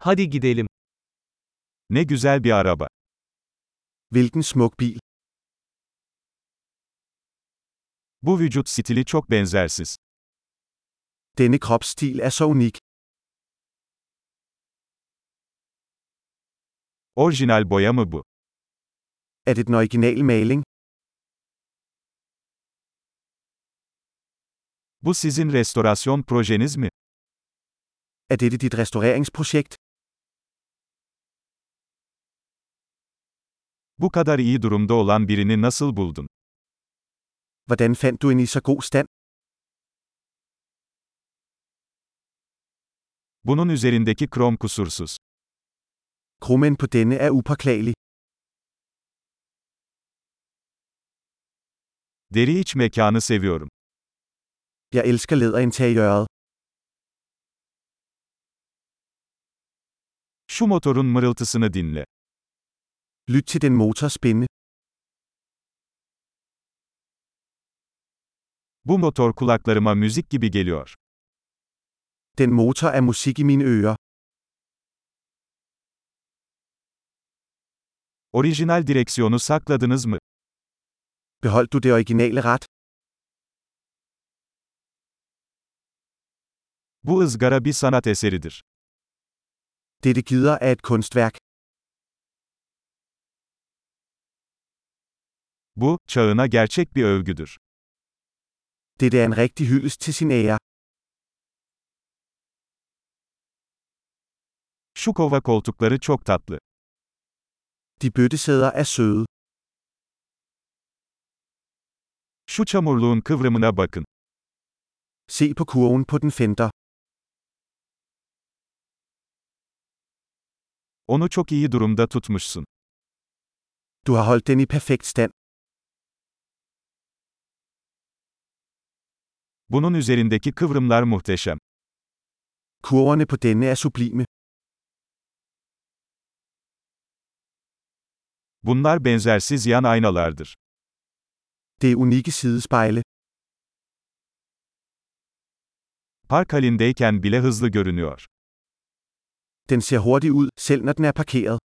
Hadi gidelim. Ne güzel bir araba. Hvilken smuk bil. Bu vücut stili çok benzersiz. Denne kropsstil er så unik. Orijinal boya mı bu? Er det den originale maling? Bu sizin restorasyon projeniz mi? Er dette dit restaureringsprojekt? Bu kadar iyi durumda olan birini nasıl buldun? Hvordan fandt du en i så god stand? Bunun üzerindeki krom kusursuz. Krummen på denne er upåklagelig. Deri iç mekanı seviyorum. Jeg elsker læderinteriøret. Şu motorun mırıltısını dinle. Lyt til den motor spinde. Bu motor kulaklarıma müzik gibi geliyor. Den motor er musik i mine ører. Orijinal direksiyonu sakladınız mı? Beholdt du det originale ret? Bu ızgara bir sanat eseridir. Dette gider er et kunstværk. Bu, çağına gerçek bir övgüdür. Dette er en rigtig hyldest til sin ære. Şu kova koltukları çok tatlı. De bøttesæder er søde. Şu çamurluğun kıvrımına bakın. Se på kurven på den fender. Onu çok iyi durumda tutmuşsun. Du har holdt den i perfekt stand. Bunun üzerindeki kıvrımlar muhteşem. Kurverne på denne er sublime. Bunlar benzersiz yan aynalardır. Det er unikke sidespejle. Park halindeyken bile hızlı görünüyor. Den ser hurtig ud, selv når den er parkeret.